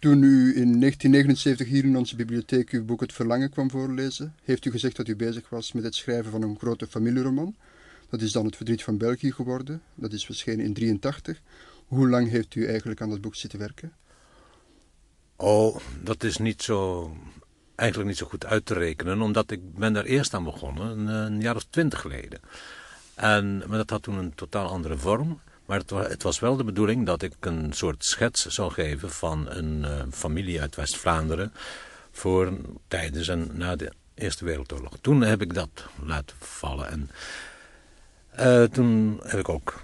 Toen u in 1979 hier in onze bibliotheek uw boek Het Verlangen kwam voorlezen, heeft u gezegd dat u bezig was met het schrijven van een grote familieroman. Dat is dan Het Verdriet van België geworden. Dat is verschenen in 1983. Hoe lang heeft u eigenlijk aan dat boek zitten werken? Oh, dat is niet zo, eigenlijk niet zo goed uit te rekenen, omdat ik ben daar eerst aan begonnen, een, een jaar of twintig geleden. En, maar dat had toen een totaal andere vorm. Maar het was, wel de bedoeling dat ik een soort schets zou geven van een uh, familie uit West-Vlaanderen voor tijdens en na de Eerste Wereldoorlog. Toen heb ik dat laten vallen en uh, toen heb ik ook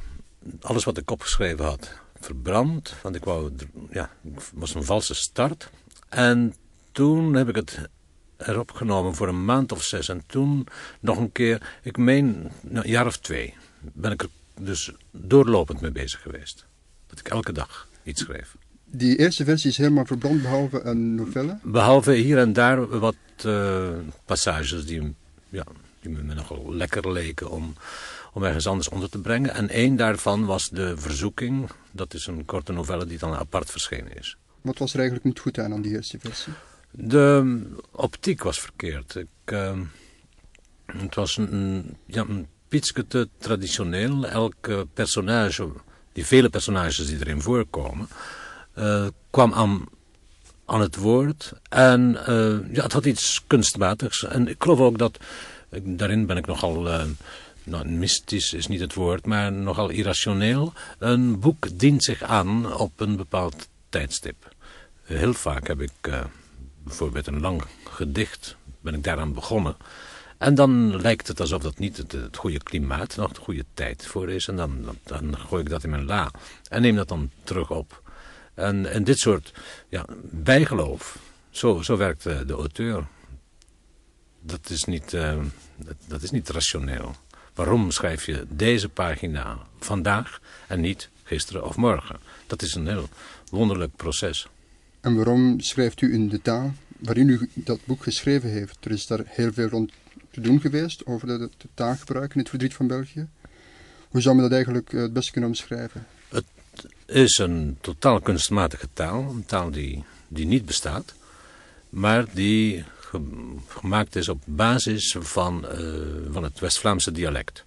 alles wat ik opgeschreven had verbrand, want ik wou, ja, was een valse start. En toen heb ik het erop genomen voor een maand of zes. En toen nog een keer, ik meen nou, een jaar of twee, ben ik er dus doorlopend mee bezig geweest. Dat ik elke dag iets schreef. Die eerste versie is helemaal verbrand, behalve een novelle? Behalve hier en daar wat uh, passages die, ja, die me nogal lekker leken om, om ergens anders onder te brengen. En één daarvan was De Verzoeking. Dat is een korte novelle die dan apart verschenen is. Wat was er eigenlijk niet goed aan aan die eerste versie? De optiek was verkeerd. Ik, uh, het was een, ja, een pietske te traditioneel. Elke personage, die vele personages die erin voorkomen, uh, kwam aan, aan het woord. En uh, ja, het had iets kunstmatigs. En ik geloof ook dat, daarin ben ik nogal, nou, mystisch is niet het woord, maar nogal irrationeel. Een boek dient zich aan op een bepaald tijdstip. Heel vaak heb ik bijvoorbeeld een lang gedicht, ben ik daaraan begonnen. En dan lijkt het alsof dat niet het, goede klimaat, nog de goede tijd voor is. En dan, dan gooi ik dat in mijn la en neem dat dan terug op. En, en dit soort ja, bijgeloof, zo, zo werkt de, de auteur. Dat is, niet, uh, dat, dat is niet rationeel. Waarom schrijf je deze pagina vandaag en niet gisteren of morgen? Dat is een heel wonderlijk proces. En waarom schrijft u in de taal waarin u dat boek geschreven heeft? Er is daar heel veel rond te doen geweest over de, de taalgebruik in het verdriet van België. Hoe zou men dat eigenlijk het beste kunnen omschrijven? Het is een totaal kunstmatige taal, een taal die, die niet bestaat, maar die gemaakt is op basis van, uh, van het West-Vlaamse dialect.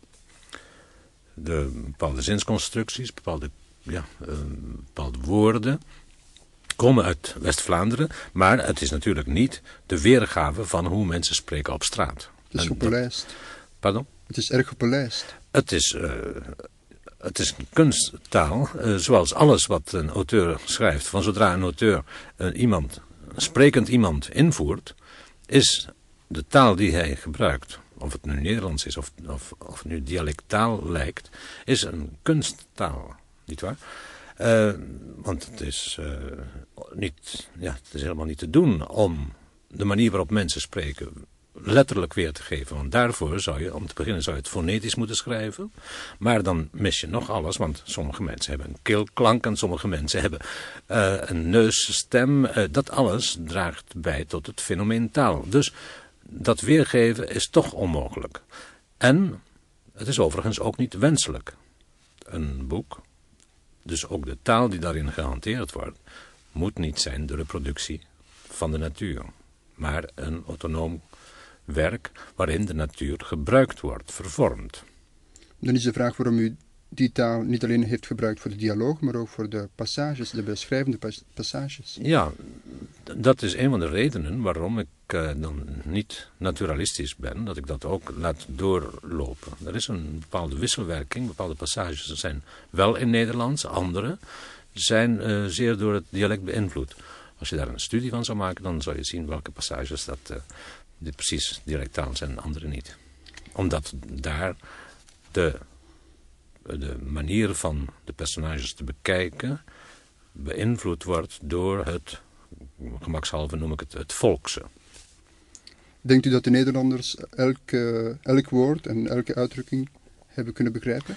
De bepaalde zinsconstructies, bepaalde, ja, uh, bepaalde woorden komen uit West-Vlaanderen, maar het is natuurlijk niet de weergave van hoe mensen spreken op straat. Het is gepolijst. Pardon? Het is erg gepolijst. Het is, uh, het is een kunsttaal, uh, zoals alles wat een auteur schrijft. Van zodra een auteur uh, iemand, een sprekend iemand invoert, is de taal die hij gebruikt, of het nu Nederlands is of, of, of het nu dialectaal lijkt, is een kunsttaal, niet waar? Want het is, niet, ja, het is helemaal niet te doen om de manier waarop mensen spreken letterlijk weer te geven. Want daarvoor zou je, om te beginnen, zou je het fonetisch moeten schrijven. Maar dan mis je nog alles, want sommige mensen hebben een keelklank en sommige mensen hebben uh, een neusstem. Uh, dat alles draagt bij tot het fenomeen taal. Dus dat weergeven is toch onmogelijk. En het is overigens ook niet wenselijk. Een boek, dus ook de taal die daarin gehanteerd wordt, moet niet zijn de reproductie van de natuur, maar een autonoom werk waarin de natuur gebruikt wordt, vervormd. Dan is de vraag waarom u die taal niet alleen heeft gebruikt voor de dialoog, maar ook voor de passages, de beschrijvende passages. Ja, dat is een van de redenen waarom ik uh, dan niet naturalistisch ben, dat ik dat ook laat doorlopen. Er is een bepaalde wisselwerking, bepaalde passages zijn wel in Nederlands, andere zijn uh, zeer door het dialect beïnvloed. Als je daar een studie van zou maken, dan zou je zien welke passages dat uh, dit precies dialectaal zijn en andere niet. Omdat daar de, de manier van de personages te bekijken beïnvloed wordt door het, gemakshalve noem ik het, het volkse. Denkt u dat de Nederlanders elk, uh, elk woord en elke uitdrukking hebben kunnen begrijpen?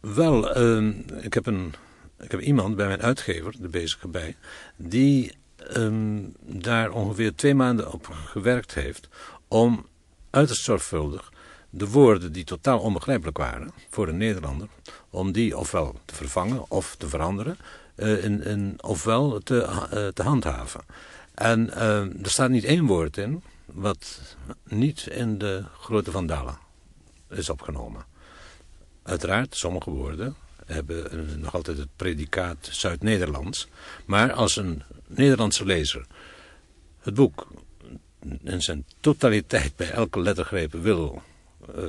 Wel, uh, ik, heb een, ik heb iemand bij mijn uitgever, de bezige bij, die um, daar ongeveer twee maanden op gewerkt heeft om uiterst zorgvuldig de woorden die totaal onbegrijpelijk waren voor een Nederlander, om die ofwel te vervangen of te veranderen in, in, ofwel te, te handhaven. En er staat niet één woord in wat niet in de grote vandalen is opgenomen. Uiteraard, sommige woorden hebben nog altijd het predicaat Zuid-Nederlands. Maar als een Nederlandse lezer het boek in zijn totaliteit bij elke lettergreep wil, uh,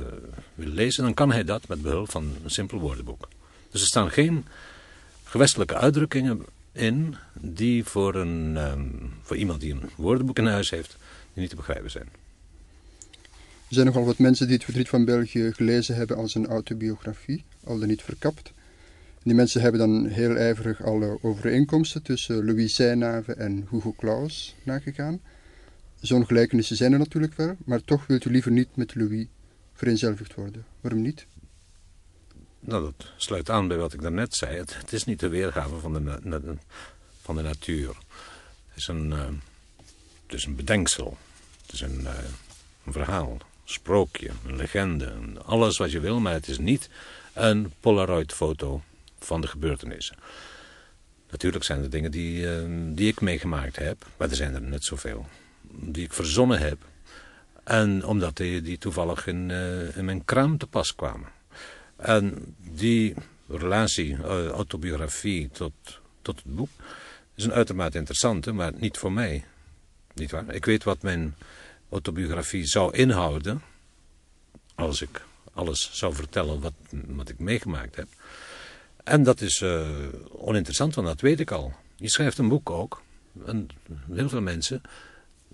wil lezen, dan kan hij dat met behulp van een simpel woordenboek. Dus er staan geen gewestelijke uitdrukkingen in die voor, een, um, voor iemand die een woordenboek in huis heeft, die niet te begrijpen zijn. Er zijn nogal wat mensen die het verdriet van België gelezen hebben als een autobiografie, al dan niet verkapt. Die mensen hebben dan heel ijverig alle overeenkomsten tussen Louis Seynave en Hugo Claus nagegaan. Zo'n gelijkenissen zijn er natuurlijk wel, maar toch wilt u liever niet met Louis vereenzelvigd worden. Waarom niet? Nou, dat sluit aan bij wat ik daarnet zei. Het, is niet de weergave van de, van de natuur. Het is een, uh, het is een bedenksel. Het is een, uh, een verhaal, een sprookje, een legende. Alles wat je wil, maar het is niet een Polaroid-foto van de gebeurtenissen. Natuurlijk zijn er dingen die, uh, die ik meegemaakt heb, maar er zijn er net zoveel. Die ik verzonnen heb. En omdat die, die toevallig in, uh, in mijn kraam te pas kwamen. En die relatie, uh, autobiografie tot, tot het boek, is een uitermate interessante, maar niet voor mij. Niet waar? Ik weet wat mijn autobiografie zou inhouden, als ik alles zou vertellen wat, wat ik meegemaakt heb. En dat is uh, oninteressant, want dat weet ik al. Je schrijft een boek ook. En heel veel mensen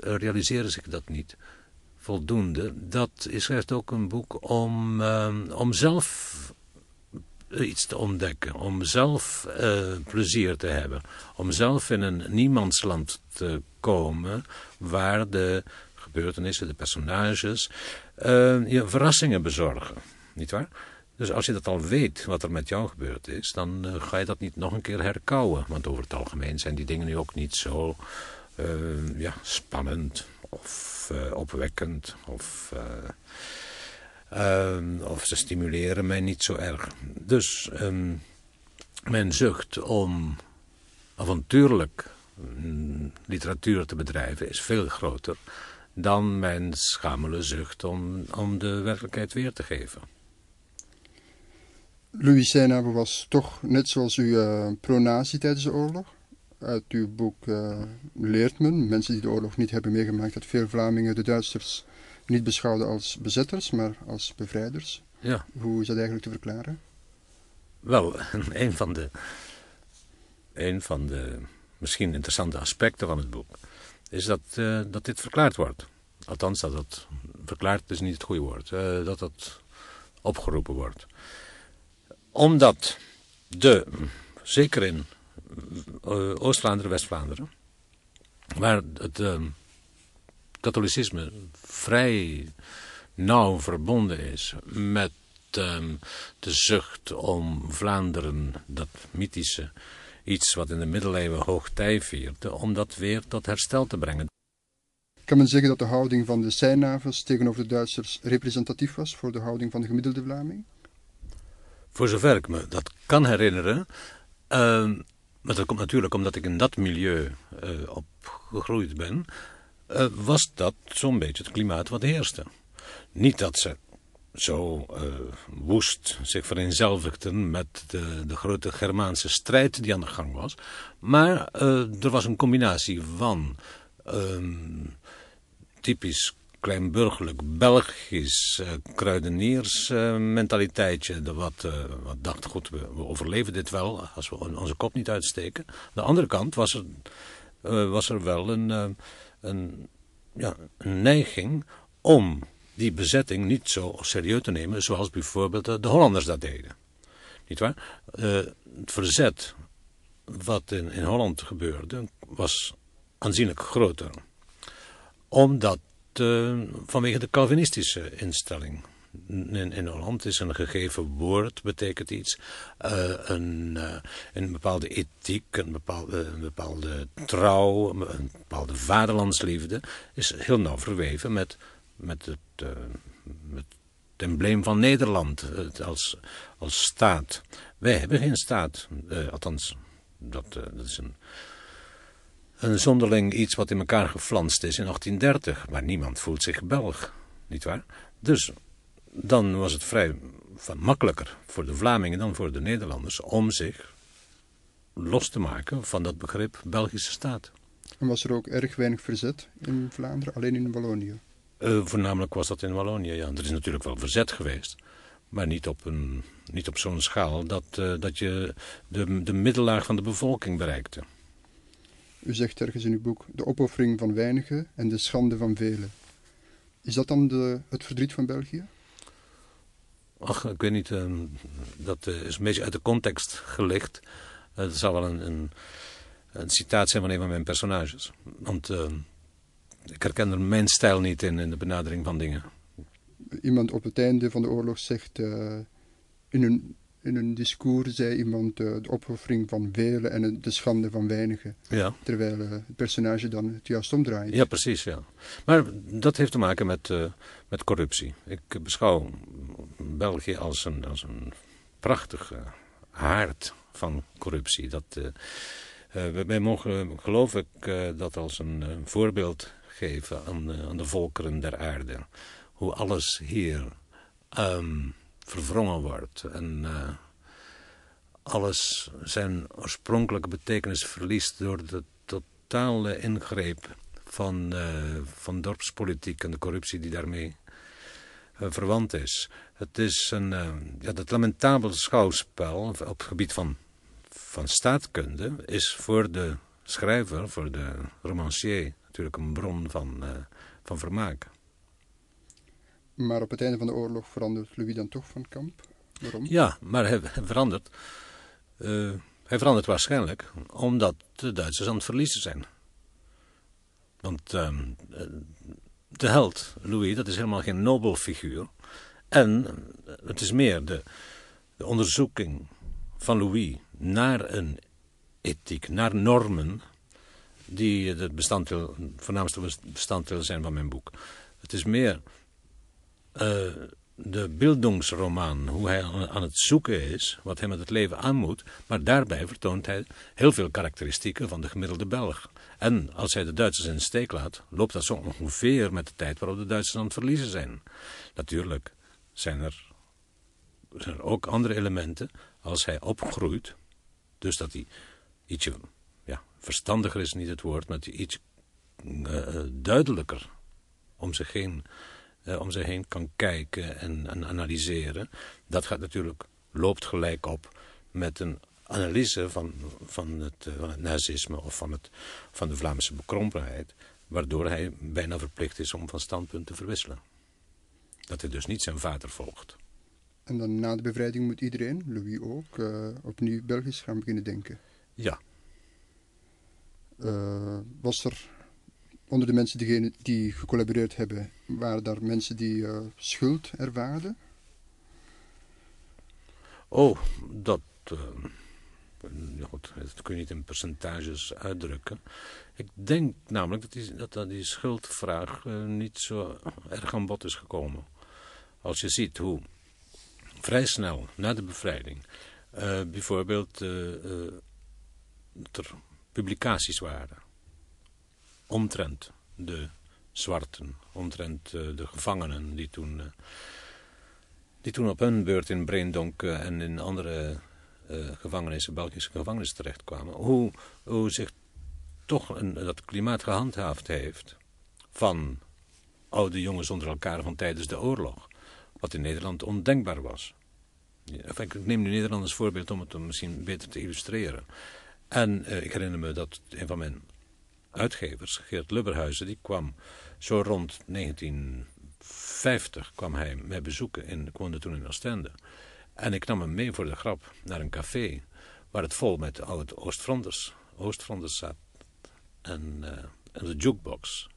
uh, realiseren zich dat niet voldoende. Dat, je schrijft ook een boek om, uh, om zelf iets te ontdekken. Om zelf plezier te hebben. Om zelf in een niemandsland te komen waar de gebeurtenissen, de personages, je verrassingen bezorgen. Niet waar? Dus als je dat al weet, wat er met jou gebeurd is, dan uh, ga je dat niet nog een keer herkouwen. Want over het algemeen zijn die dingen nu ook niet zo uh, ja, spannend of uh, opwekkend. Of, ehm, of ze stimuleren mij niet zo erg. Dus mijn zucht om avontuurlijk mm, literatuur te bedrijven is veel groter dan mijn schamele zucht om, om de werkelijkheid weer te geven. Louis Seynave was toch net zoals u uh, pro-nazi tijdens de oorlog. Uit uw boek uh, leert men, mensen die de oorlog niet hebben meegemaakt, dat veel Vlamingen de Duitsers niet beschouwden als bezetters, maar als bevrijders. Ja. Hoe is dat eigenlijk te verklaren? Wel, een van de, een van de misschien interessante aspecten van het boek is dat, uh, dat dit verklaard wordt. Althans, dat het verklaard is niet het goede woord. dat het opgeroepen wordt omdat de, zeker in uh, Oost-Vlaanderen, West-Vlaanderen, waar het uh, katholicisme vrij nauw verbonden is met uh, de zucht om Vlaanderen, dat mythische iets wat in de middeleeuwen hoogtij vierde, om dat weer tot herstel te brengen. Kan men zeggen dat de houding van de Seinavers tegenover de Duitsers representatief was voor de houding van de gemiddelde Vlaming? Voor zover ik me dat kan herinneren. Uh, maar dat komt natuurlijk omdat ik in dat milieu uh, opgegroeid ben. Uh, was dat zo'n beetje het klimaat wat heerste. Niet dat ze zo uh, woest zich vereenzelvigden met de, de, grote Germaanse strijd die aan de gang was. Maar er was een combinatie van ehm, typisch kleinburgerlijk Belgisch uh, kruideniersmentaliteitje. Uh, wat, uh, wat dacht, goed, we, overleven dit wel als we onze kop niet uitsteken. Aan de andere kant was er, was er wel een, een, ja, neiging om die bezetting niet zo serieus te nemen zoals bijvoorbeeld de Hollanders dat deden. Niet waar? het verzet wat in, in Holland gebeurde was aanzienlijk groter. Omdat uh, vanwege de Calvinistische instelling. In, in Holland is een gegeven woord, betekent iets. Uh, een, uh, een bepaalde ethiek, een bepaalde, een bepaalde trouw, een bepaalde vaderlandsliefde... is heel nauw verweven met, met, het, met het embleem van Nederland als, als staat. Wij hebben geen staat, althans Dat, dat is een, een zonderling iets wat in elkaar geflanst is in 1830. Maar niemand voelt zich Belg, nietwaar? Dus dan was het vrij van makkelijker voor de Vlamingen dan voor de Nederlanders om zich los te maken van dat begrip Belgische staat. En was er ook erg weinig verzet in Vlaanderen, alleen in Wallonië? Uh, voornamelijk was dat in Wallonië, ja. Er is natuurlijk wel verzet geweest, maar niet op, een, niet op zo'n schaal dat, uh, dat je de, de middellaag van de bevolking bereikte. U zegt ergens in uw boek de opoffering van weinigen en de schande van velen. Is dat dan de, het verdriet van België? Ach, ik weet niet. Uh, dat is een beetje uit de context gelicht. Het zal wel een, een, een, citaat zijn van een van mijn personages. Want uh, ik herken er mijn stijl niet in, in de benadering van dingen. Iemand op het einde van de oorlog zegt... Uh, in, een, in een discours zei iemand uh, de opoffering van velen en de schande van weinigen. Ja. Terwijl het personage dan het juist omdraait. Ja, precies, ja. Maar dat heeft te maken met, met corruptie. Ik beschouw België als een, als een prachtige haard van corruptie. Dat, wij mogen, geloof ik, dat als een voorbeeld geven aan, aan, de volkeren der aarde. Hoe alles hier um, verwrongen wordt en alles zijn oorspronkelijke betekenis verliest door de totale ingreep van, van dorpspolitiek en de corruptie die daarmee verwant is. Het is een, ja, dat lamentabel schouwspel op het gebied van van staatkunde is voor de schrijver, voor de romancier, natuurlijk een bron van, uh, van vermaak. Maar op het einde van de oorlog verandert Louis dan toch van kamp? Waarom? Ja, maar hij, verandert. Uh, hij verandert waarschijnlijk omdat de Duitsers aan het verliezen zijn. Want uh, de held, Louis, dat is helemaal geen nobel figuur. En het is meer de, de onderzoeking van Louis naar een ethiek, naar normen, die het bestanddeel, voornaamste bestanddeel zijn van mijn boek. Het is meer uh, de beeldingsroman, hoe hij aan het zoeken is, wat hij met het leven aan moet, maar daarbij vertoont hij heel veel karakteristieken van de gemiddelde Belg. En als hij de Duitsers in de steek laat, loopt dat zo ongeveer met de tijd waarop de Duitsers aan het verliezen zijn. Natuurlijk zijn er, zijn er ook andere elementen als hij opgroeit dus dat hij ietsje ja, verstandiger is niet het woord, maar iets uh, duidelijker om zich heen, uh, om zich heen kan kijken en, en, analyseren. Dat gaat natuurlijk, loopt gelijk op met een analyse van, van, het, uh, van het nazisme of van, het, van de Vlaamse bekrompenheid, waardoor hij bijna verplicht is om van standpunt te verwisselen. Dat hij dus niet zijn vader volgt. En dan na de bevrijding moet iedereen, Louis ook, uh, opnieuw Belgisch gaan beginnen denken. Ja. Uh, was er onder de mensen diegene die gecollaboreerd hebben, waren daar mensen die uh, schuld ervaarden? Oh, dat, goed, dat kun je niet in percentages uitdrukken. Ik denk namelijk dat die, dat, die schuldvraag niet zo erg aan bod is gekomen. Als je ziet hoe vrij snel na de bevrijding bijvoorbeeld er publicaties waren omtrent de zwarten, omtrent de gevangenen die toen, die toen op hun beurt in Breendonk en in andere gevangenissen, Belgische gevangenissen terechtkwamen. Hoe, hoe zich toch een, dat klimaat gehandhaafd heeft van oude jongens onder elkaar van tijdens de oorlog. Wat in Nederland ondenkbaar was. Ik neem nu Nederland als voorbeeld om het misschien beter te illustreren. En ik herinner me dat een van mijn uitgevers, Geert Lubberhuizen, die kwam zo rond 1950 kwam hij mij bezoeken. In, ik woonde toen in Oostende. En ik nam hem mee voor de grap naar een café waar het vol met oude Oostfronters, Oostfronters zat. En, uh, en de jukebox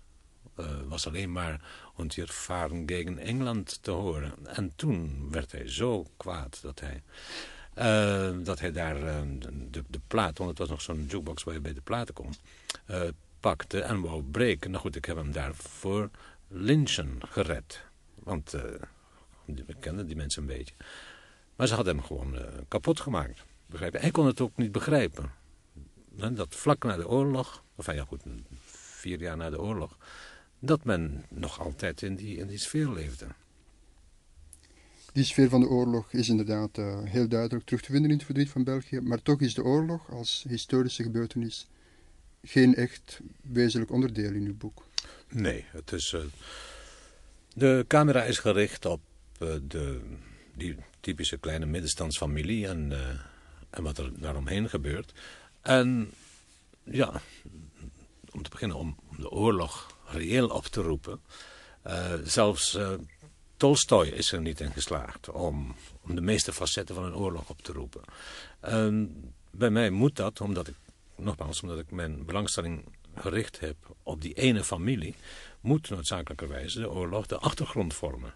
uh, was alleen maar und hier varen tegen Engeland te horen. En toen werd hij zo kwaad dat hij, uh, dat hij daar de, de plaat, want het was nog zo'n jukebox waar je bij de platen kon, pakte en wou breken. Nou goed, ik heb hem daarvoor lynchen gered. Want we kenden die mensen een beetje. Maar ze hadden hem gewoon kapot gemaakt. Begrijp je? Hij kon het ook niet begrijpen. dat vlak na de oorlog, of ja goed, vier jaar na de oorlog, dat men nog altijd in die, in die sfeer leefde. Die sfeer van de oorlog is inderdaad uh, heel duidelijk terug te vinden in het verdriet van België, maar toch is de oorlog als historische gebeurtenis geen echt wezenlijk onderdeel in uw boek. Nee, het is, uh, de camera is gericht op uh, de, die typische kleine middenstandsfamilie en, en wat er daaromheen gebeurt. En ja, om te beginnen om de oorlog reëel op te roepen. Zelfs Tolstoy is er niet in geslaagd om, om de meeste facetten van een oorlog op te roepen. Bij mij moet dat, omdat ik, nogmaals, omdat ik mijn belangstelling gericht heb op die ene familie, moet noodzakelijkerwijs de oorlog de achtergrond vormen.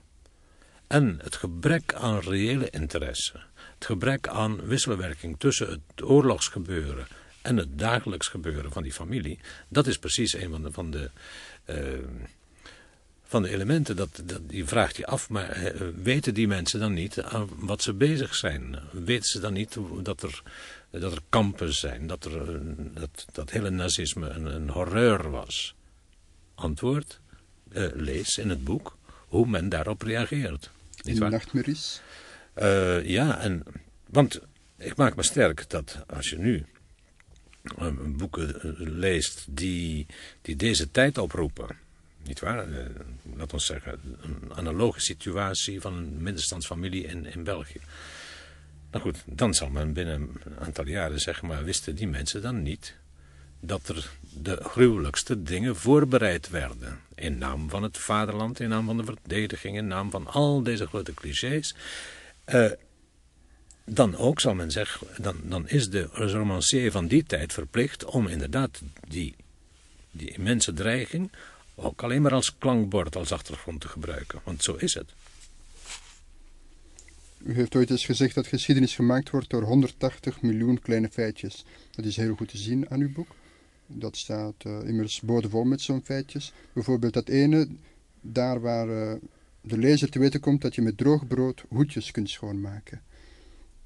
En het gebrek aan reële interesse, het gebrek aan wisselwerking tussen het oorlogsgebeuren en het dagelijks gebeuren van die familie, dat is precies een van de, van de, uh, van de elementen. Dat, dat, die vraagt je af, maar uh, weten die mensen dan niet aan wat ze bezig zijn? Weten ze dan niet dat er, dat er kampen zijn, dat, er, uh, dat, dat hele nazisme een, een horreur was? Antwoord, lees in het boek hoe men daarop reageert. Niet in nachtmerries? ja, en, want ik maak me sterk dat als je nu boeken eh, leest die, die deze tijd oproepen. Niet waar? Uh, laat ons zeggen, een analoge situatie van een middenstandsfamilie in, in België. Nou goed, dan zal men binnen een aantal jaren zeggen, maar wisten die mensen dan niet dat er de gruwelijkste dingen voorbereid werden. In naam van het vaderland, in naam van de verdediging, in naam van al deze grote clichés. Uh, dan ook zal men zeggen, dan, dan is de romancier van die tijd verplicht om inderdaad die, die immense dreiging ook alleen maar als klankbord, als achtergrond te gebruiken. Want zo is het. U heeft ooit eens gezegd dat geschiedenis gemaakt wordt door 180 miljoen kleine feitjes. Dat is heel goed te zien aan uw boek. Dat staat uh, immers boordevol met zo'n feitjes. Bijvoorbeeld dat ene, daar waar uh, de lezer te weten komt dat je met droog brood hoedjes kunt schoonmaken.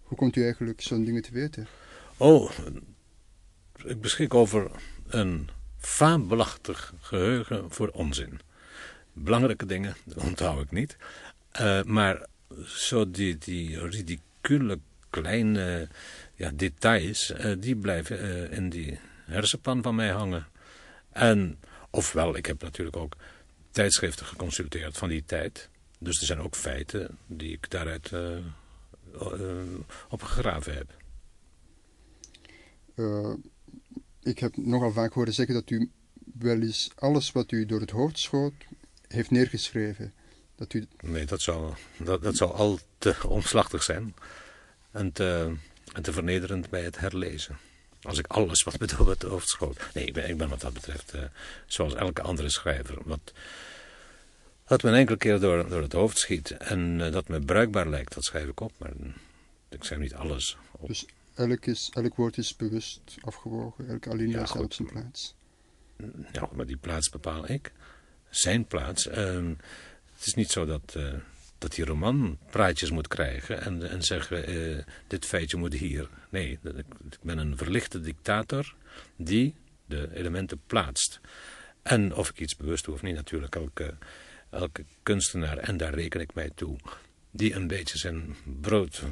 Hoe komt u eigenlijk zo'n dingen te weten? Oh, ik beschik over een fabelachtig geheugen voor onzin. Belangrijke dingen onthoud ik niet. Uh, maar zo die, die ridicule kleine ja, details, uh, die blijven uh, in die hersenpan van mij hangen. En, ofwel, ik heb natuurlijk ook tijdschriften geconsulteerd van die tijd. Dus er zijn ook feiten die ik daaruit uh, opgegraven heb. Uh, ik heb nogal vaak horen zeggen dat u wel eens alles wat u door het hoofd schoot heeft neergeschreven. Dat u... Nee, dat zou, dat, dat zou al te omslachtig zijn en te, en te vernederend bij het herlezen. Als ik alles wat me door het hoofd schoot. Nee, ik ben, ik ben wat dat betreft uh, zoals elke andere schrijver. Wat, dat me een enkele keer door, door het hoofd schiet en uh, dat me bruikbaar lijkt, dat schrijf ik op. Maar ik schrijf niet alles op. Dus elk, is, elk woord is bewust afgewogen, elke alinea ja, op zijn plaats. Ja, maar die plaats bepaal ik. Zijn plaats. Uh, het is niet zo dat, uh, dat die roman praatjes moet krijgen en, en zeggen, uh, dit feitje moet hier. Nee, ik, ben een verlichte dictator die de elementen plaatst. En of ik iets bewust doe of niet, natuurlijk elke elke kunstenaar, en daar reken ik mij toe, die een beetje zijn brood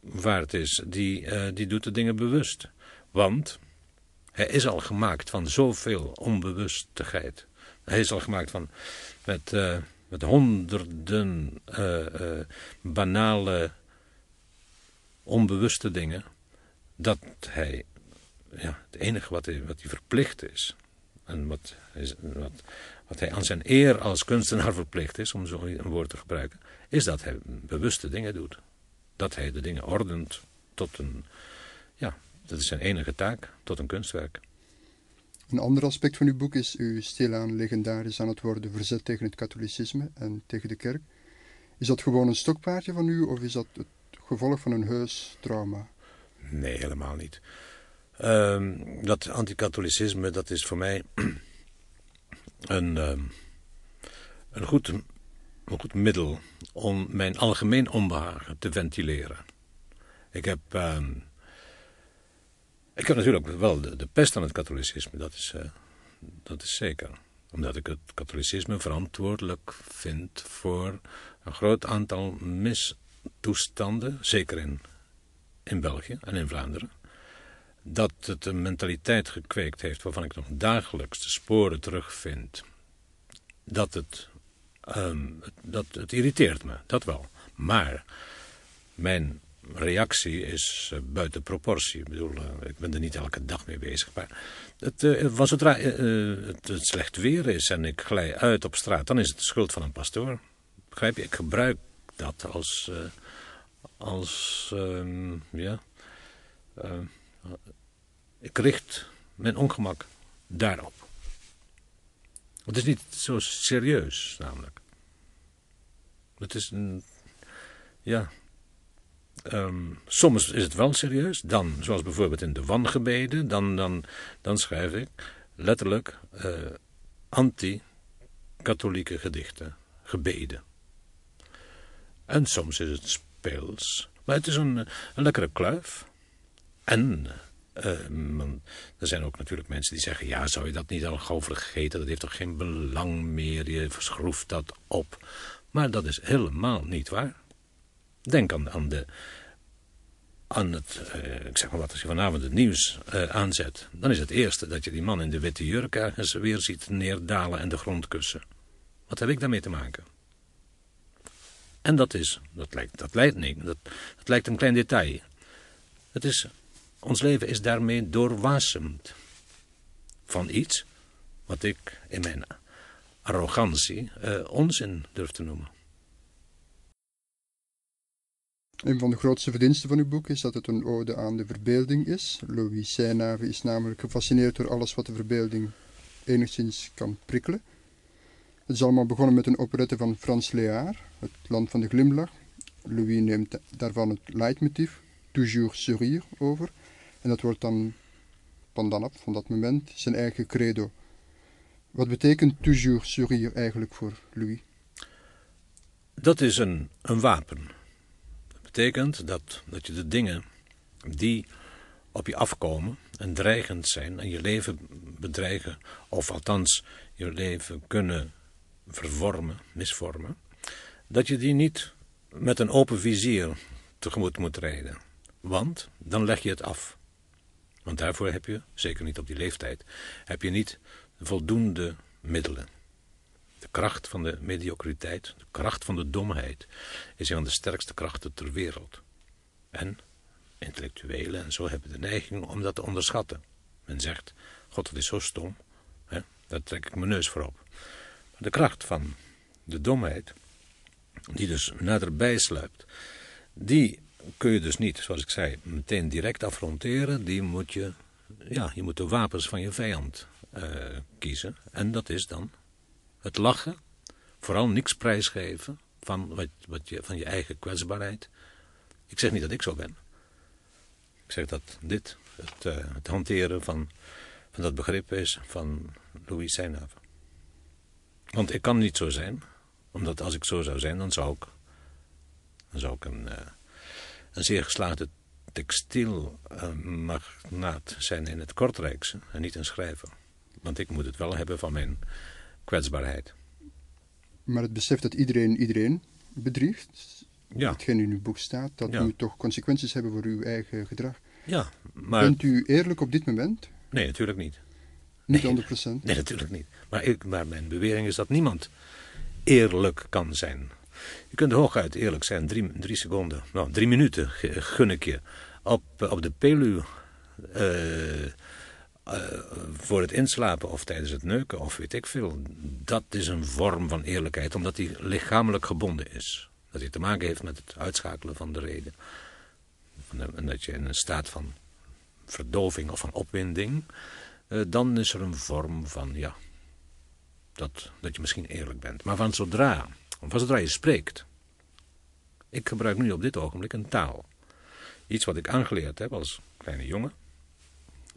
waard is, die, uh, die doet de dingen bewust. Want hij is al gemaakt van zoveel onbewustigheid. Hij is al gemaakt van met, met honderden uh, banale, onbewuste dingen, dat hij, ja, het enige wat hij, wat hij verplicht is, en wat, wat, wat hij aan zijn eer als kunstenaar verplicht is, om zo een woord te gebruiken, is dat hij bewuste dingen doet. Dat hij de dingen ordent tot een, ja, dat is zijn enige taak, tot een kunstwerk. Een ander aspect van uw boek is uw stilaan legendarisch aan het worden verzet tegen het katholicisme en tegen de kerk. Is dat gewoon een stokpaardje van u of is dat het gevolg van een heus trauma? Nee, helemaal niet. Uh, dat anticatholicisme, dat is voor mij een, uh, een, goed, een goed middel om mijn algemeen onbehagen te ventileren. Ik heb uh, Ik heb natuurlijk wel de, de pest aan het katholicisme, dat is, uh, dat is zeker. Omdat ik het katholicisme verantwoordelijk vind voor een groot aantal mistoestanden, zeker in, in België en in Vlaanderen. Dat het een mentaliteit gekweekt heeft waarvan ik nog dagelijks de sporen terugvind. Dat het, um, dat, het irriteert me, dat wel. Maar mijn reactie is uh, buiten proportie. Ik bedoel, uh, ik ben er niet elke dag mee bezig. Maar het, uh, was zodra het, het, slecht weer is en ik glij uit op straat, dan is het de schuld van een pastoor. Begrijp je? Ik gebruik dat als, als ehm, ja, ik richt mijn ongemak daarop. Het is niet zo serieus, namelijk. Het is een, ja, Um, soms is het wel serieus. Dan, zoals bijvoorbeeld in de wangebeden, dan, dan, dan schrijf ik letterlijk uh, anti-katholieke gedichten, gebeden. En soms is het speels. Maar het is een, lekkere kluif. En uh, er zijn ook natuurlijk mensen die zeggen... ja, zou je dat niet al gauw vergeten? Dat heeft toch geen belang meer? Je verschroeft dat op. Maar dat is helemaal niet waar. Denk aan, aan, de, aan het, uh, ik zeg maar wat, als je vanavond het nieuws uh, aanzet, dan is het eerste dat je die man in de witte jurk ergens weer ziet neerdalen en de grond kussen. Wat heb ik daarmee te maken? En dat is, dat lijkt, dat lijkt niet, dat, lijkt een klein detail. Het is, ons leven is daarmee doorwasemd van iets wat ik in mijn arrogantie uh, onzin durf te noemen. Een van de grootste verdiensten van uw boek is dat het een ode aan de verbeelding is. Louis Seynave is namelijk gefascineerd door alles wat de verbeelding enigszins kan prikkelen. Het is allemaal begonnen met een operette van Frans Léard, Het Land van de Glimlach. Louis neemt daarvan het leidmotief, Toujours sourire, over. En dat wordt dan van dan af, van dat moment, zijn eigen credo. Wat betekent toujours sourire eigenlijk voor Louis? Dat is een, een wapen betekent dat, dat je de dingen die op je afkomen en dreigend zijn en je leven bedreigen, of althans je leven kunnen vervormen, misvormen, dat je die niet met een open vizier tegemoet moet rijden. Want dan leg je het af. Want daarvoor heb je, zeker niet op die leeftijd, heb je niet voldoende middelen. De kracht van de mediocriteit, de kracht van de domheid, is een van de sterkste krachten ter wereld. En intellectuelen en zo hebben de neiging om dat te onderschatten. Men zegt, god, dat is zo stom, hè? daar trek ik mijn neus voor op. Maar de kracht van de domheid, die dus naderbij sluipt, die kun je dus niet, zoals ik zei, meteen direct affronteren. Die moet je, ja, je moet de wapens van je vijand uh, kiezen. En dat is dan het lachen, vooral niks prijsgeven van, wat, wat je, van je eigen kwetsbaarheid. Ik zeg niet dat ik zo ben. Ik zeg dat dit het, uh, het hanteren van, van dat begrip is van Louis Seynave. Want ik kan niet zo zijn, omdat als ik zo zou zijn, dan zou ik, dan zou ik een, uh, een zeer geslaagde textielmagnaat zijn in het Kortrijkse en niet een schrijver. Want ik moet het wel hebben van mijn kwetsbaarheid. Maar het besef dat iedereen iedereen bedriegt, ja. hetgeen in uw boek staat, dat Ja. moet toch consequenties hebben voor uw eigen gedrag. Ja, maar... Bent u eerlijk op dit moment? Nee, natuurlijk niet. Niet Nee. 100%. Nee, natuurlijk niet. Maar, ik, maar mijn bewering is dat niemand eerlijk kan zijn. Je kunt hooguit eerlijk zijn, drie, drie seconden, nou, drie minuten gun ik je. Op, op de Pelu eh, eh, voor het inslapen of tijdens het neuken of weet ik veel. Dat is een vorm van eerlijkheid, omdat die lichamelijk gebonden is. Dat die te maken heeft met het uitschakelen van de reden. En dat je in een staat van verdoving of van opwinding, eh, dan is er een vorm van, ja, dat, dat je misschien eerlijk bent. Maar van zodra, van zodra je spreekt, ik gebruik nu op dit ogenblik een taal. Iets wat ik aangeleerd heb als kleine jongen.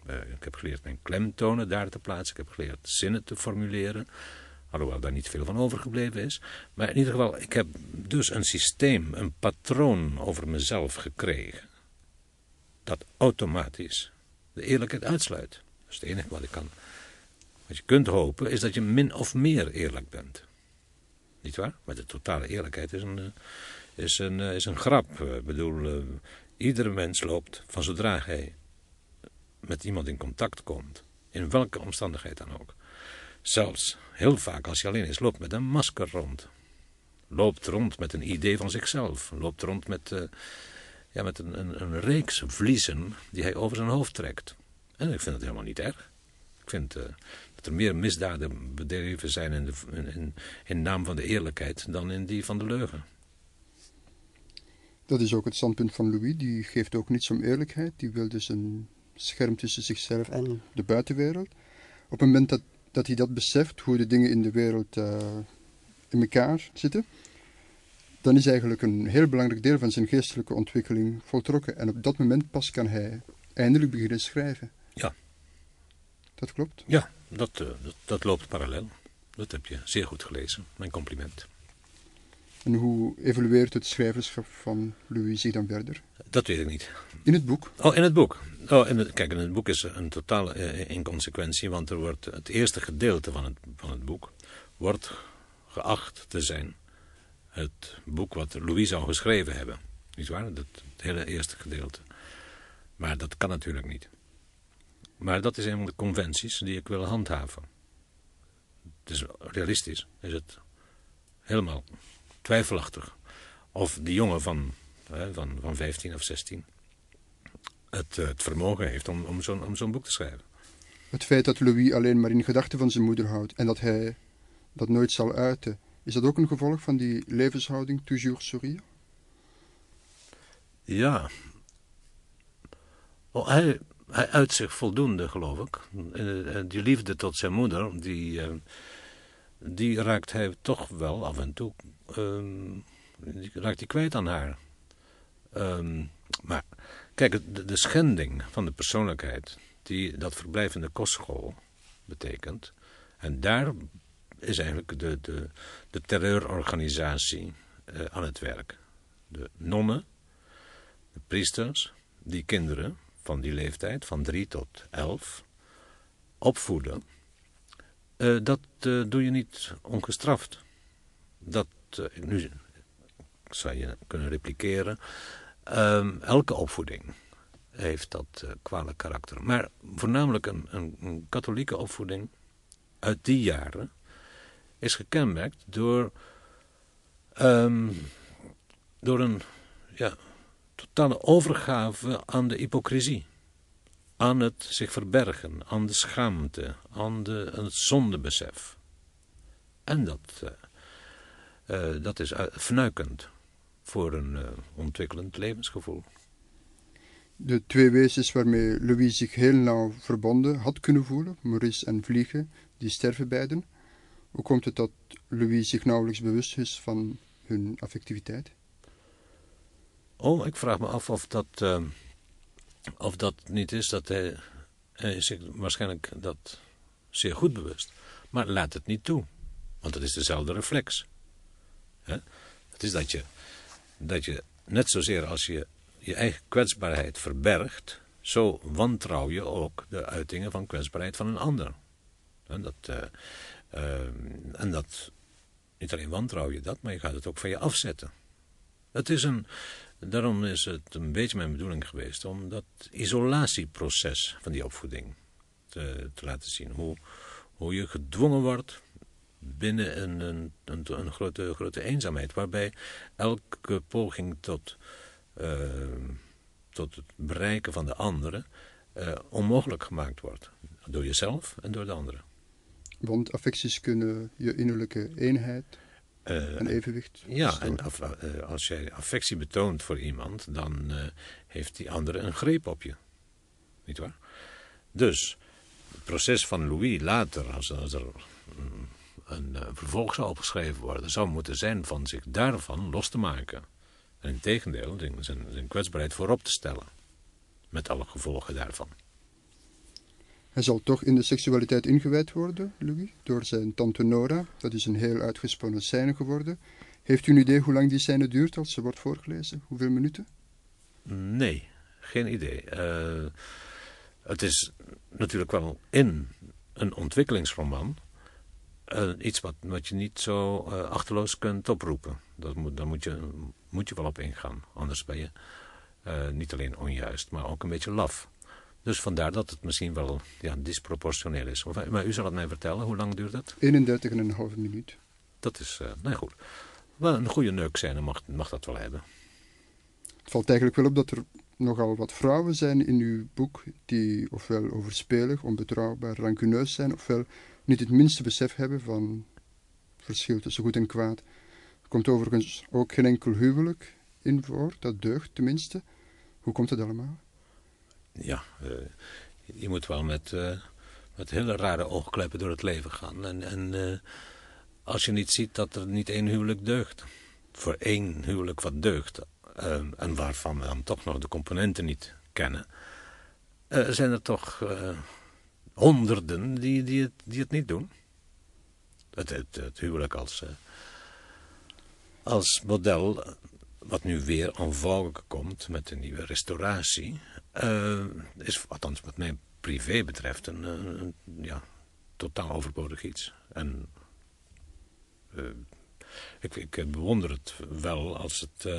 Eh, ik heb geleerd mijn klemtonen daar te plaatsen. Ik heb geleerd zinnen te formuleren. Alhoewel daar niet veel van overgebleven is. Maar in ieder geval, ik heb dus een systeem, een patroon over mezelf gekregen. Dat automatisch de eerlijkheid uitsluit. Dat is het enige wat ik kan. Wat je kunt hopen is dat je min of meer eerlijk bent. Niet waar? Maar de totale eerlijkheid is een, eh, is een, eh, is een grap. Ik bedoel, iedere mens loopt van zodra hij met iemand in contact komt, in welke omstandigheid dan ook. Zelfs heel vaak als je alleen is, loopt met een masker rond. Loopt rond met een idee van zichzelf. Loopt rond met, uh, ja, met een, een, een, reeks vliezen die hij over zijn hoofd trekt. En ik vind het helemaal niet erg. Ik vind uh, dat er meer misdaden bedreven zijn in, de, in, in naam van de eerlijkheid dan in die van de leugen. Dat is ook het standpunt van Louis. Die geeft ook niets om eerlijkheid. Die wil dus een scherm tussen zichzelf en de buitenwereld. Op het moment dat, dat hij dat beseft, hoe de dingen in de wereld uh, in elkaar zitten, dan is eigenlijk een heel belangrijk deel van zijn geestelijke ontwikkeling voltrokken. En op dat moment pas kan hij eindelijk beginnen schrijven. Ja. Dat klopt? Ja, dat, uh, dat, dat loopt parallel. Dat heb je zeer goed gelezen. Mijn compliment. En hoe evolueert het schrijverschap van Louis zich dan verder? Dat weet ik niet. In het boek? Oh, in het boek. Oh, het, kijk, in het boek is een totale eh, inconsequentie, want er wordt het eerste gedeelte van het, van het boek wordt geacht te zijn het boek wat Louis zou geschreven hebben. Niet waar? Dat, het hele eerste gedeelte. Maar dat kan natuurlijk niet. Maar dat is een van de conventies die ik wil handhaven. Dus realistisch is het helemaal twijfelachtig of die jongen van, van, van 15 of 16 het, het vermogen heeft om, om zo'n zo'n boek te schrijven. Het feit dat Louis alleen maar in gedachten van zijn moeder houdt en dat hij dat nooit zal uiten, is dat ook een gevolg van die levenshouding toujours sourire? Ja. Oh, hij, hij uit zich voldoende, geloof ik. Die liefde tot zijn moeder, die, eh, die raakt hij toch wel af en toe um, die raakt hij kwijt aan haar. Um, maar kijk, de, de, schending van de persoonlijkheid die dat verblijvende kostschool betekent. En daar is eigenlijk de, de, de terreurorganisatie uh, aan het werk. De nonnen, de priesters, die kinderen van die leeftijd, van drie tot elf, opvoeden. Uh, dat uh, doe je niet ongestraft. Dat nu zou je kunnen repliceren. Um, elke opvoeding heeft dat uh, kwalijk karakter. Maar voornamelijk een, een, een, katholieke opvoeding uit die jaren is gekenmerkt door, um, door een ja, totale overgave aan de hypocrisie. Aan het zich verbergen, aan de schaamte, aan, de, het zondebesef. En dat uh, uh, dat is fnuikend voor een uh, ontwikkelend levensgevoel. De twee wezens waarmee Louis zich heel nauw verbonden had kunnen voelen, Maurice en Vliegen, die sterven beiden. Hoe komt het dat Louis zich nauwelijks bewust is van hun affectiviteit? Oh, ik vraag me af of dat, uh, of dat niet is dat hij, hij is zich waarschijnlijk dat zeer goed bewust. Maar laat het niet toe, want het is dezelfde reflex. Hè? Het is dat je, dat je net zozeer als je je eigen kwetsbaarheid verbergt, zo wantrouw je ook de uitingen van kwetsbaarheid van een ander. En dat, uh, uh, en dat, niet alleen wantrouw je dat, maar je gaat het ook van je afzetten. Het is een, daarom is het een beetje mijn bedoeling geweest om dat isolatieproces van die opvoeding te, te laten zien. Hoe, hoe je gedwongen wordt binnen een, een, een, een, grote, grote eenzaamheid, waarbij elke poging tot, uh, tot het bereiken van de anderen uh, onmogelijk gemaakt wordt. Door jezelf en door de anderen. Want affecties kunnen je innerlijke eenheid uh, en evenwicht Ja, en af, als jij affectie betoont voor iemand, dan heeft die andere een greep op je. Niet waar? Dus, het proces van Louis later, als, als er een uh, vervolg zou opgeschreven worden, zou moeten zijn van zich daarvan los te maken. En in tegendeel, zijn, zijn kwetsbaarheid voorop te stellen. Met alle gevolgen daarvan. Hij zal toch in de seksualiteit ingewijd worden, Louis, door zijn tante Nora. Dat is een heel uitgesponnen scène geworden. Heeft u een idee hoe lang die scène duurt als ze wordt voorgelezen? Hoeveel minuten? Nee, geen idee. Uh, het is natuurlijk wel in een ontwikkelingsroman uh, iets wat, wat je niet zo uh, achterloos kunt oproepen. Dat moet, daar moet je, moet je wel op ingaan. Anders ben je uh, niet alleen onjuist, maar ook een beetje laf. Dus vandaar dat het misschien wel ja, disproportioneel is. Maar u zal het mij vertellen, hoe lang duurt dat? 31,5 minuut. Dat is, nou goed. Wel een goede neuk zijn, mag, mag dat wel hebben. Het valt eigenlijk wel op dat er nogal wat vrouwen zijn in uw boek die ofwel overspelig, onbetrouwbaar, rancuneus zijn, ofwel niet het minste besef hebben van verschil tussen goed en kwaad. Er komt overigens ook geen enkel huwelijk in voor, dat deugt tenminste. Hoe komt het allemaal? Ja, uh, je moet wel met, uh, met hele rare oogkleppen door het leven gaan. En, en uh, als je niet ziet dat er niet één huwelijk deugt. Voor één huwelijk wat deugt, en waarvan we dan toch nog de componenten niet kennen, zijn er toch honderden die, die, het, die het niet doen. Het, het, het huwelijk als, uh, als model, wat nu weer aan vogue komt met de nieuwe restauratie, uh, is, althans wat mij privé betreft, een, een ja, totaal overbodig iets. En ik, ik, bewonder het wel als het,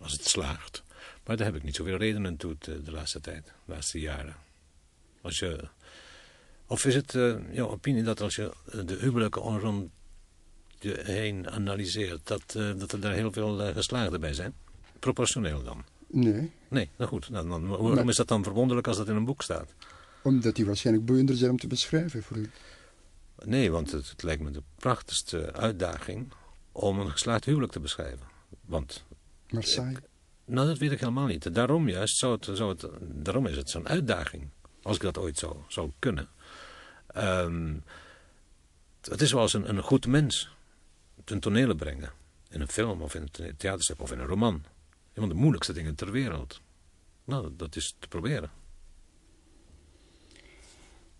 als het slaagt. Maar daar heb ik niet zoveel redenen toe de laatste tijd, de laatste jaren. Als je of is het uh, jouw opinie dat als je eh, de huwelijken rond je heen analyseert, dat, uh, dat er daar heel veel uh, geslaagden bij zijn? Proportioneel dan? Nee. Nee, nou goed. Nou, dan, waarom maar, is dat dan verwonderlijk als dat in een boek staat? Omdat die waarschijnlijk boeiender zijn om te beschrijven voor u. Nee, want het, het lijkt me de prachtigste uitdaging om een geslaagd huwelijk te beschrijven. Want... Maar saai? Nou, dat weet ik helemaal niet. Daarom juist zou het, zou het, daarom is het zo'n uitdaging. Als ik dat ooit zou, zou kunnen. Um, het is zoals een, een goed mens ten tonele brengen. In een film of in een theaterstuk of in een roman. Een van de moeilijkste dingen ter wereld. Nou, dat is te proberen.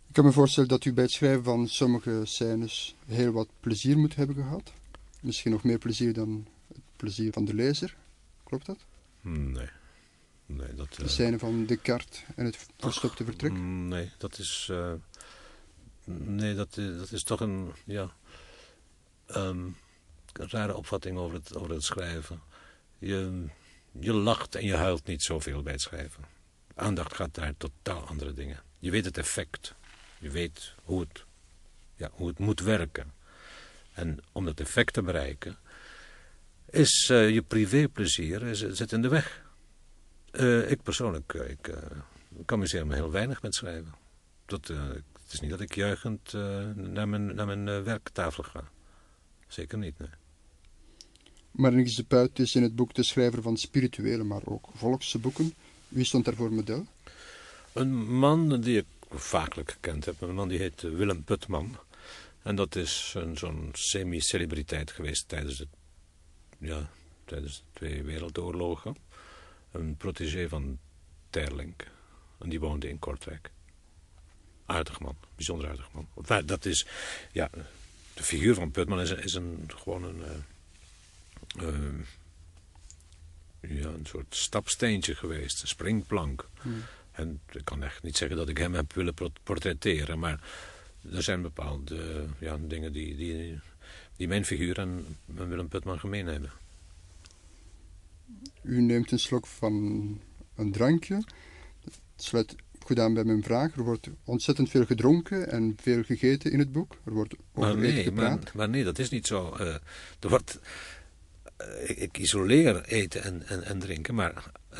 Ik kan me voorstellen dat u bij het schrijven van sommige scènes heel wat plezier moet hebben gehad. Misschien nog meer plezier dan het plezier van de lezer. Klopt dat? Nee. nee dat, de scène van Descartes en het verstopte vertrek? Nee, dat is... Uh, Nee, dat, eh, dat is toch een, ja, um, een rare opvatting over het, over het schrijven. Je, je lacht en je huilt niet zoveel bij het schrijven. Aandacht gaat naar totaal andere dingen. Je weet het effect. Je weet hoe het, ja, hoe het moet werken. En om dat effect te bereiken, is uh, je privéplezier zit in de weg. Ik persoonlijk, ik uh, kan me heel weinig met schrijven. Dat, het is niet dat ik juichend uh, naar mijn, naar mijn uh, werktafel ga. Zeker niet, nee. Marnix de Puit is in het boek de schrijver van spirituele, maar ook volkse boeken. Wie stond daarvoor model? Een man die ik vaakelijk gekend heb. Een man die heet Willem Putman. En dat is zo'n semi-celebriteit geweest tijdens, het, ja, tijdens de twee wereldoorlogen. Een protégé van Terlink. En die woonde in Kortrijk aardig man. Bijzonder aardig man. dat is, ja, de figuur van Putman is, is een, gewoon een, uh, uh, ja, een soort stapsteentje geweest, een springplank. Hmm. En ik kan echt niet zeggen dat ik hem heb willen portretteren, maar er zijn bepaalde ja, dingen die, die, die mijn figuur en Willem Putman gemeen hebben. U neemt een slok van een drankje. Het sluit gedaan bij mijn vraag. Er wordt ontzettend veel gedronken en veel gegeten in het boek. Er wordt over maar nee, gepraat. Maar, maar, nee, dat is niet zo. Uh, er wordt, uh, ik, ik, isoleer eten en, en, en drinken, maar uh,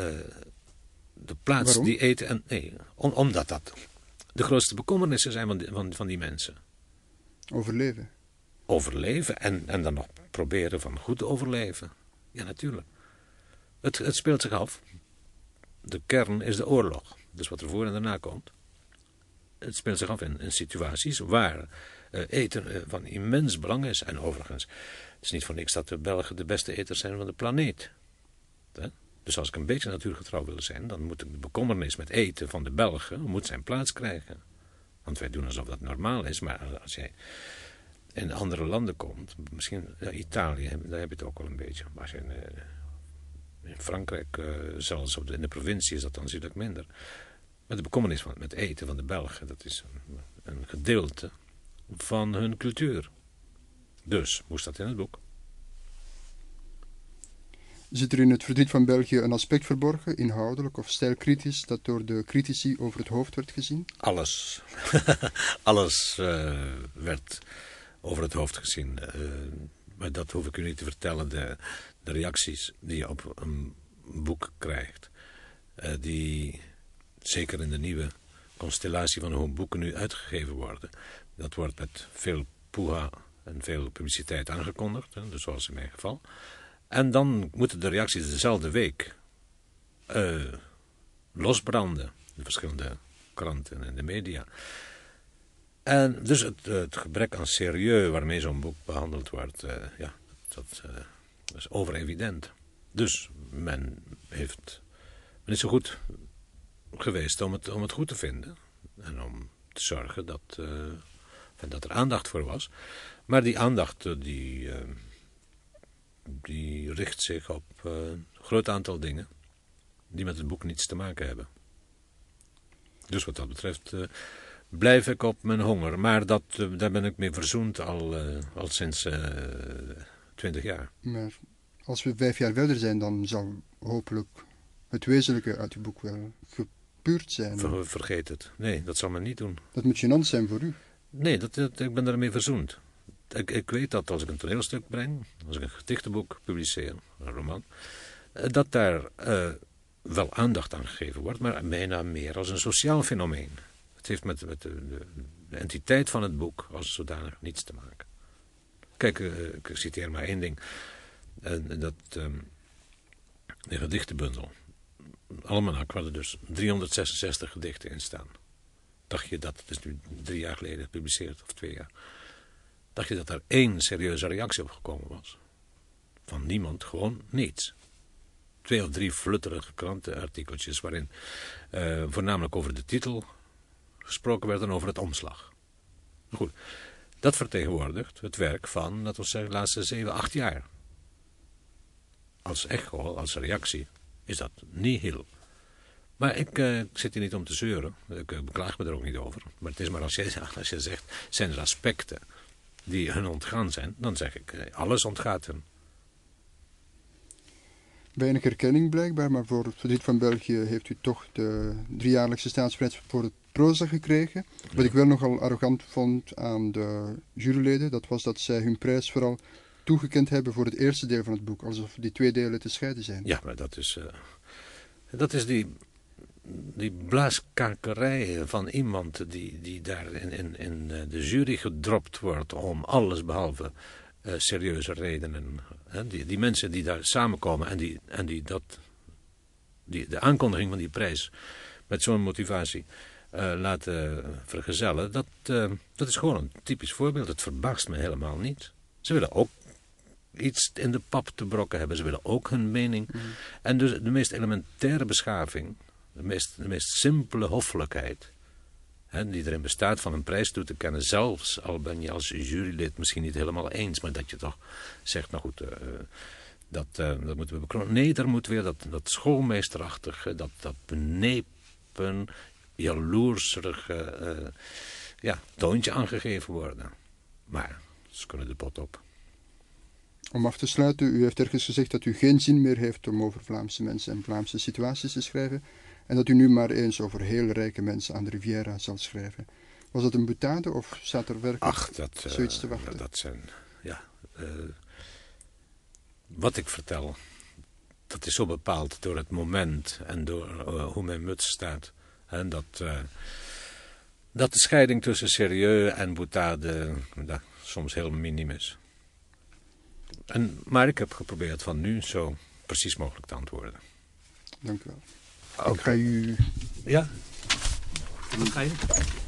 de plaats Waarom? die eten en... Nee, om, omdat dat de grootste bekommernissen zijn van die, van, van die mensen. Overleven. Overleven en, en dan nog proberen van goed te overleven. Ja, natuurlijk. Het, het speelt zich af. De kern is de oorlog dus wat er voor en daarna komt. Het speelt zich af in, situaties waar uh, eten uh, van immens belang is. En overigens, het is niet voor niks dat de Belgen de beste eters zijn van de planeet. Dus als ik een beetje natuurgetrouw wil zijn, dan moet de bekommernis met eten van de Belgen moet zijn plaats krijgen. Want wij doen alsof dat normaal is, maar als jij in andere landen komt, misschien ja, Italië, daar heb je het ook wel een beetje. Maar als je in, Frankrijk, uh, zelfs op de, in de provincie, is dat dan natuurlijk minder. met de bekommernis van met eten van de Belgen. Dat is een, een gedeelte van hun cultuur. Dus moest dat in het boek. Zit er in het verdriet van België een aspect verborgen, inhoudelijk of stijlkritisch, dat door de critici over het hoofd werd gezien? Alles. Alles uh, werd over het hoofd gezien. Uh, maar dat hoef ik u niet te vertellen. De, de reacties die je op een boek krijgt, uh, die zeker in de nieuwe constellatie van hoe boeken nu uitgegeven worden, dat wordt met veel poeha en veel publiciteit aangekondigd, dus zoals in mijn geval. En dan moeten de reacties dezelfde week uh, losbranden, de verschillende kranten en de media. En dus het, gebrek aan serieus waarmee zo'n boek behandeld wordt, uh, ja, dat, dat, is overevident. Dus men heeft, men is zo goed geweest om het, om het goed te vinden. En om te zorgen dat, dat er aandacht voor was. Maar die aandacht, die die richt zich op een groot aantal dingen die met het boek niets te maken hebben. Dus wat dat betreft blijf ik op mijn honger. Maar dat, daar ben ik mee verzoend al, al sinds twintig jaar. Maar als we vijf jaar verder zijn, dan zal hopelijk het wezenlijke uit uw boek wel gepuurd zijn. Ver, vergeet het. Nee, dat zal men niet doen. Dat moet gênant zijn voor u. Nee, dat, dat, ik ben daarmee verzoend ik, ik weet dat als ik een toneelstuk breng, als ik een gedichtenboek publiceer, een roman, eh, dat daar uh, wel aandacht aan gegeven wordt, maar bijna meer als een sociaal fenomeen. Het heeft met, met de, de, de, entiteit van het boek als zodanig niets te maken. Kijk, uh, ik citeer maar één ding. dat, um, de gedichtenbundel. Almanak, waar er dus 366 gedichten in staan. Dacht je dat, het is nu drie jaar geleden gepubliceerd, of twee jaar dacht je dat er één serieuze reactie op gekomen was. Van niemand, gewoon niets. Twee of drie flutterige krantenartikeltjes waarin uh, voornamelijk over de titel gesproken werd en over het omslag. Goed, dat vertegenwoordigt het werk van, dat we zeggen, de laatste zeven, acht jaar. Als echo, als reactie, is dat niet heel. Maar ik, uh, ik, zit hier niet om te zeuren. Ik uh, beklaag me er ook niet over. Maar het is maar als je, als je zegt, zijn er aspecten die hun ontgaan zijn, dan zeg ik, eh, alles ontgaat hen. Weinig erkenning blijkbaar, maar voor het verdriet van België heeft u toch de driejaarlijkse staatsprijs voor het proza gekregen. Wat ik wel nogal arrogant vond aan de juryleden, dat was dat zij hun prijs vooral toegekend hebben voor het eerste deel van het boek, alsof die twee delen te scheiden zijn. Ja, maar dat is, uh, dat is die die blaaskakerij van iemand die, die daar in, in, in eh, de jury gedropt wordt om alles behalve uh, serieuze redenen. Die, die mensen die daar samenkomen en die, en die, dat, die de aankondiging van die prijs met zo'n motivatie uh, laten vergezellen, dat, uh, dat is gewoon een typisch voorbeeld. Het verbaast me helemaal niet. Ze willen ook iets in de pap te brokken hebben. Ze willen ook hun mening. Mm. En dus de meest elementaire beschaving de meest, de meest simpele hoffelijkheid. Die erin bestaat van een prijs toe te kennen. Zelfs al ben je als jurylid misschien niet helemaal eens. Maar dat je toch zegt, nou goed, uh, dat, uh, dat moeten we bekronen. Nee, daar moet weer dat, dat schoolmeesterachtige, dat, dat benepen, jaloerserige ja, toontje aangegeven worden. Maar ze kunnen de pot op. Om af te sluiten, u heeft ergens gezegd dat u geen zin meer heeft om over Vlaamse mensen en Vlaamse situaties te schrijven. En dat u nu maar eens over heel rijke mensen aan de Riviera zal schrijven. Was dat een butade of zat er werkelijk Ach, dat, uh, zoiets te wachten? Dat zijn, ja... Uh, wat ik vertel, dat is zo bepaald door het moment en door uh, hoe mijn muts staat. En dat, dat de scheiding tussen serieus en boutade soms heel minim is. En, maar ik heb geprobeerd van nu zo precies mogelijk te antwoorden. Dank u wel. Okay. Ik ga u... Ja? Wat ga je?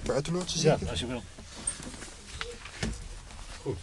Buitenloodsen zeker? Ja, als je wil. Goed.